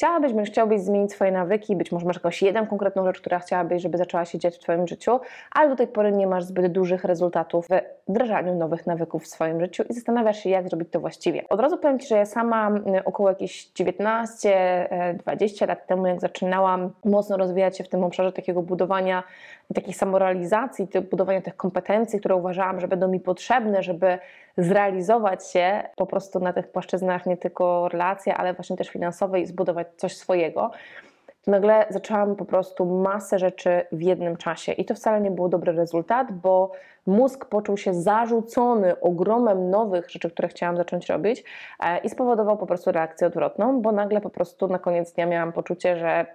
Chciałabyś, bądź chciałbyś zmienić swoje nawyki, być może masz jakąś jedną konkretną rzecz, która chciałabyś, żeby zaczęła się dziać w Twoim życiu, ale do tej pory nie masz zbyt dużych rezultatów w wdrażaniu nowych nawyków w swoim życiu i zastanawiasz się, jak zrobić to właściwie. Od razu powiem Ci, że ja sama mm, około jakieś 19-20 lat temu, jak zaczynałam mocno rozwijać się w tym obszarze takiego budowania, takiej samorealizacji, budowania tych kompetencji, które uważałam, że będą mi potrzebne, żeby zrealizować się po prostu na tych płaszczyznach nie tylko relacje, ale właśnie też finansowe i zbudować coś swojego, to nagle zaczęłam po prostu masę rzeczy w jednym czasie. I to wcale nie był dobry rezultat, bo mózg poczuł się zarzucony ogromem nowych rzeczy, które chciałam zacząć robić e, i spowodował po prostu reakcję odwrotną, bo nagle po prostu na koniec dnia miałam poczucie, że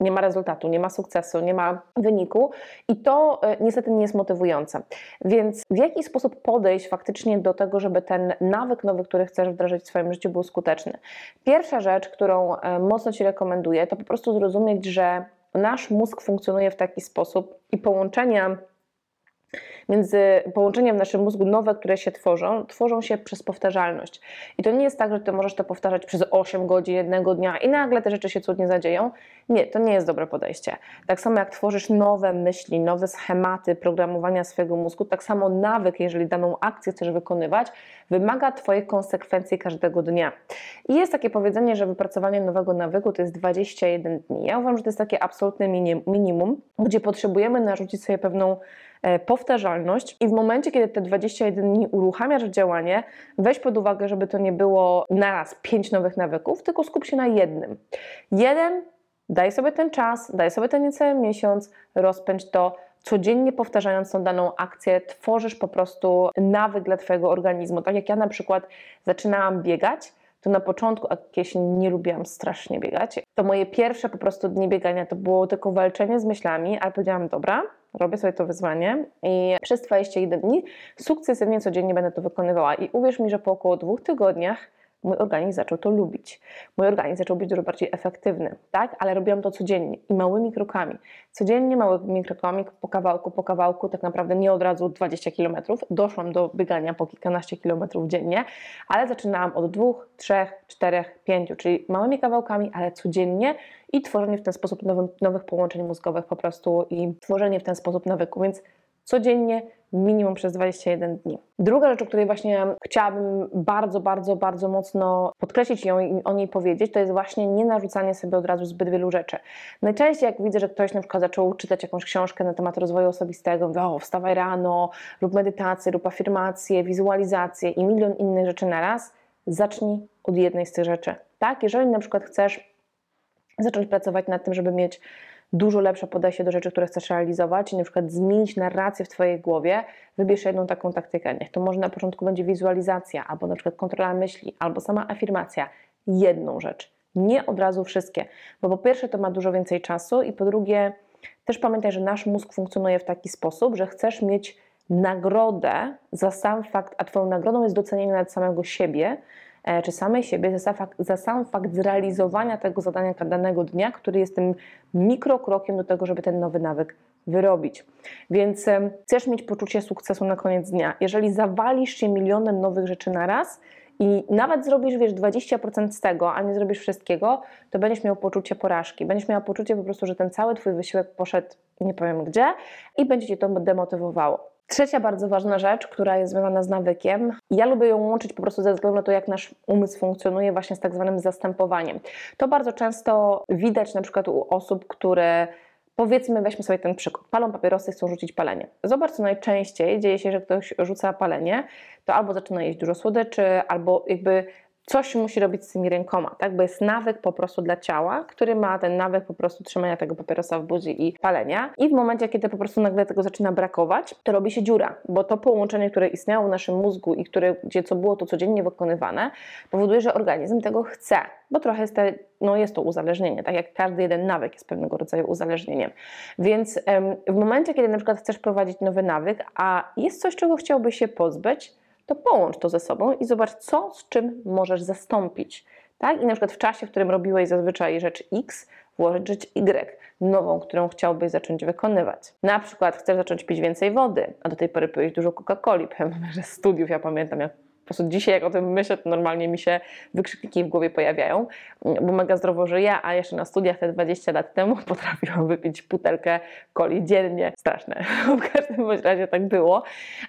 nie ma rezultatu, nie ma sukcesu, nie ma wyniku i to e, niestety nie jest motywujące. Więc w jaki sposób podejść faktycznie do tego, żeby ten nawyk nowy, który chcesz wdrażać w swoim życiu, był skuteczny? Pierwsza rzecz, którą e, mocno Ci rekomenduję, to po prostu zrozumieć, że nasz mózg funkcjonuje w taki sposób i połączenia między połączenia w naszym mózgu nowe, które się tworzą, tworzą się przez powtarzalność. I to nie jest tak, że ty możesz to powtarzać przez 8 godzin jednego dnia i nagle te rzeczy się cudnie zadzieją. Nie, to nie jest dobre podejście. Tak samo jak tworzysz nowe myśli, nowe schematy programowania swojego mózgu, tak samo nawyk, jeżeli daną akcję chcesz wykonywać, wymaga Twojej konsekwencji każdego dnia. I jest takie powiedzenie, że wypracowanie nowego nawyku to jest 21 dni. Ja uważam, że to jest takie absolutne minimum, gdzie potrzebujemy narzucić sobie pewną powtarzalność i w momencie, kiedy te 21 dni uruchamiasz działanie, weź pod uwagę, żeby to nie było naraz 5 nowych nawyków, tylko skup się na jednym. Jeden, daj sobie ten czas, daj sobie ten niecały miesiąc, rozpędź to, codziennie powtarzając tą daną akcję, tworzysz po prostu nawyk dla Twojego organizmu. Tak jak ja na przykład zaczynałam biegać, to na początku, a kiedyś nie lubiłam strasznie biegać, to moje pierwsze po prostu dni biegania to było tylko walczenie z myślami, ale powiedziałam, dobra, robię sobie to wyzwanie i przez 21 dni sukcesywnie codziennie będę to wykonywała. I uwierz mi, że po około dwóch tygodniach mój organizm zaczął to lubić. Mój organizm zaczął być dużo bardziej efektywny, tak? Ale robiłam to codziennie i małymi krokami. Codziennie małymi krokami, po kawałku, po kawałku, tak naprawdę nie od razu 20 km. Doszłam do biegania po kilkanaście kilometrów dziennie, ale zaczynałam od dwóch, trzech, czterech, pięciu, czyli małymi kawałkami, ale codziennie i tworzenie w ten sposób nowym, nowych połączeń mózgowych po prostu i tworzenie w ten sposób nawyku, więc codziennie minimum przez 21 dni. Druga rzecz, o której właśnie chciałabym bardzo, bardzo, bardzo mocno podkreślić ją i o niej powiedzieć, to jest właśnie nie narzucanie sobie od razu zbyt wielu rzeczy. Najczęściej jak widzę, że ktoś na przykład zaczął czytać jakąś książkę na temat rozwoju osobistego, mówię, o wstawaj rano, rób medytację, rób afirmacje, wizualizacje i milion innych rzeczy na raz, zacznij od jednej z tych rzeczy. Tak? Jeżeli na przykład chcesz zacząć pracować nad tym, żeby mieć dużo lepsze podejście do rzeczy, które chcesz realizować i na przykład zmienić narrację w Twojej głowie, wybierz jedną taką taktykę. Niech to może na początku będzie wizualizacja, albo na przykład kontrola myśli, albo sama afirmacja. Jedną rzecz. Nie od razu wszystkie, bo po pierwsze to ma dużo więcej czasu i po drugie też pamiętaj, że nasz mózg funkcjonuje w taki sposób, że chcesz mieć nagrodę za sam fakt, a Twoją nagrodą jest docenienie nad samego siebie, czy samej siebie za, sam fakt zrealizowania tego zadania danego dnia, który jest tym mikrokrokiem do tego, żeby ten nowy nawyk wyrobić. Więc chcesz mieć poczucie sukcesu na koniec dnia. Jeżeli zawalisz się milionem nowych rzeczy na raz, i nawet zrobisz, wiesz, 20% z tego, a nie zrobisz wszystkiego, to będziesz miał poczucie porażki. Będziesz miała poczucie po prostu, że ten cały Twój wysiłek poszedł nie powiem gdzie i będzie Cię to demotywowało. Trzecia bardzo ważna rzecz, która jest związana z nawykiem, ja lubię ją łączyć po prostu ze względu na to, jak nasz umysł funkcjonuje właśnie z tak zwanym zastępowaniem. To bardzo często widać na przykład u osób, które powiedzmy, weźmy sobie ten przykład, palą papierosy, chcą rzucić palenie. Zobacz, co najczęściej dzieje się, że ktoś rzuca palenie, to albo zaczyna jeść dużo słodyczy, albo jakby coś musi robić z tymi rękoma, tak? Bo jest nawyk po prostu dla ciała, który ma ten nawyk po prostu trzymania tego papierosa w buzi i palenia. I w momencie, kiedy po prostu nagle tego zaczyna brakować, to robi się dziura, bo to połączenie, które istniało w naszym mózgu i które, gdzie co było to codziennie wykonywane, powoduje, że organizm tego chce, bo trochę jest, te, no jest to uzależnienie, tak jak każdy jeden nawyk jest pewnego rodzaju uzależnieniem. Więc w momencie, kiedy na przykład chcesz prowadzić nowy nawyk, a jest coś, czego chciałbyś się pozbyć, to połącz to ze sobą i zobacz, co z czym możesz zastąpić. Tak? I na przykład w czasie, w którym robiłeś zazwyczaj rzecz X, włożyć rzecz Y, nową, którą chciałbyś zacząć wykonywać. Na przykład chcesz zacząć pić więcej wody, a do tej pory piłeś dużo Coca-Coli, pomimo że z studiów ja pamiętam, jak prostu dzisiaj jak o tym myślę, to normalnie mi się wykrzykniki w głowie pojawiają, bo mega zdrowo żyję, a jeszcze na studiach te 20 lat temu potrafiłam wypić butelkę coli dziennie. Straszne. W każdym bądź razie tak było.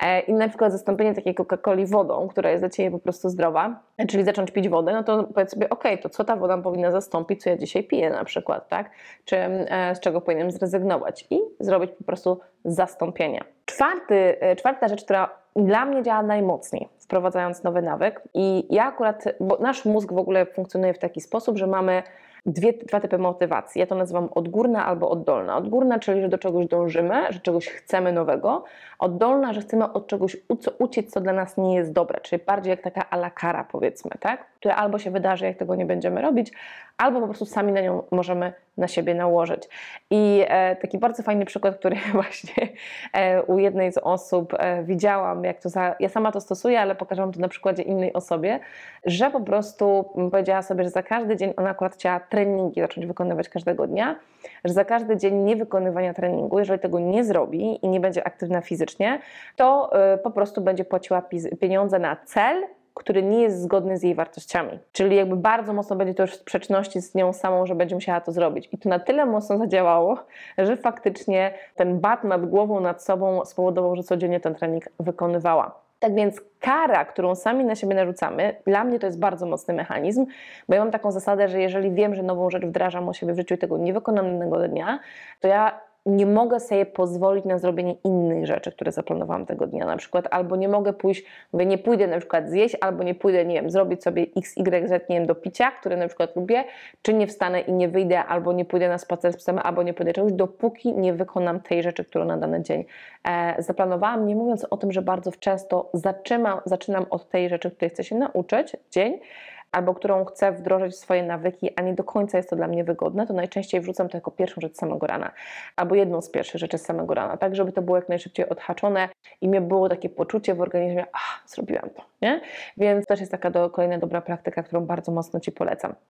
E, I na przykład zastąpienie takiej Coca-Coli wodą, która jest dla Ciebie po prostu zdrowa, czyli zacząć pić wodę, no to powiedz sobie, ok, to co ta woda powinna zastąpić, co ja dzisiaj piję na przykład, tak? Czy e, z czego powinienem zrezygnować i zrobić po prostu zastąpienie. Czwarty, e, czwarta rzecz, która dla mnie działa najmocniej, wprowadzając nowy nawyk. I ja akurat, bo nasz mózg w ogóle funkcjonuje w taki sposób, że mamy dwie, dwa typy motywacji. Ja to nazywam odgórna albo oddolna. Odgórna, czyli że do czegoś dążymy, że czegoś chcemy nowego. Oddolna, że chcemy od czegoś uciec, co dla nas nie jest dobre, czyli bardziej jak taka ala kara, powiedzmy, tak? Która albo się wydarzy, jak tego nie będziemy robić, albo po prostu sami na nią możemy na siebie nałożyć. I e, taki bardzo fajny przykład, który właśnie e, u jednej z osób e, widziałam, jak to za, ja sama to stosuję, ale pokażę Wam to na przykładzie innej osobie, że po prostu powiedziała sobie, że za każdy dzień ona akurat chciała treningi zacząć wykonywać każdego dnia, że za każdy dzień niewykonywania treningu, jeżeli tego nie zrobi i nie będzie aktywna fizycznie, to po prostu będzie płaciła pieniądze na cel, który nie jest zgodny z jej wartościami. Czyli jakby bardzo mocno będzie to już w sprzeczności z nią samą, że będzie musiała to zrobić. I to na tyle mocno zadziałało, że faktycznie ten bat nad głową, nad sobą spowodował, że codziennie ten trening wykonywała. Tak więc kara, którą sami na siebie narzucamy, dla mnie to jest bardzo mocny mechanizm, bo ja mam taką zasadę, że jeżeli wiem, że nową rzecz wdrażam o siebie w życiu i tego nie wykonam dnia, to ja nie mogę sobie pozwolić na zrobienie innych rzeczy, które zaplanowałam tego dnia. Na przykład albo nie mogę pójść, mówię, nie pójdę na przykład zjeść, albo nie pójdę, nie wiem, zrobić sobie x, y, z, nie wiem, do picia, które na przykład lubię, czy nie wstanę i nie wyjdę, albo nie pójdę na spacer z psem, albo nie pójdę czegoś, dopóki nie wykonam tej rzeczy, którą na dany dzień e, zaplanowałam. Nie mówiąc o tym, że bardzo często zaczynam, zaczynam od tej rzeczy, której chcę się nauczyć dzień, albo którą chcę wdrożyć w swoje nawyki, a nie do końca jest to dla mnie wygodne, to najczęściej wrzucam to jako pierwszą rzecz samego rana, albo jedną z pierwszych rzeczy samego rana, tak żeby to było jak najszybciej odhaczone i mnie było takie poczucie w organizmie, a zrobiłam to, nie? Więc też jest taka do, kolejna dobra praktyka, którą bardzo mocno Ci polecam.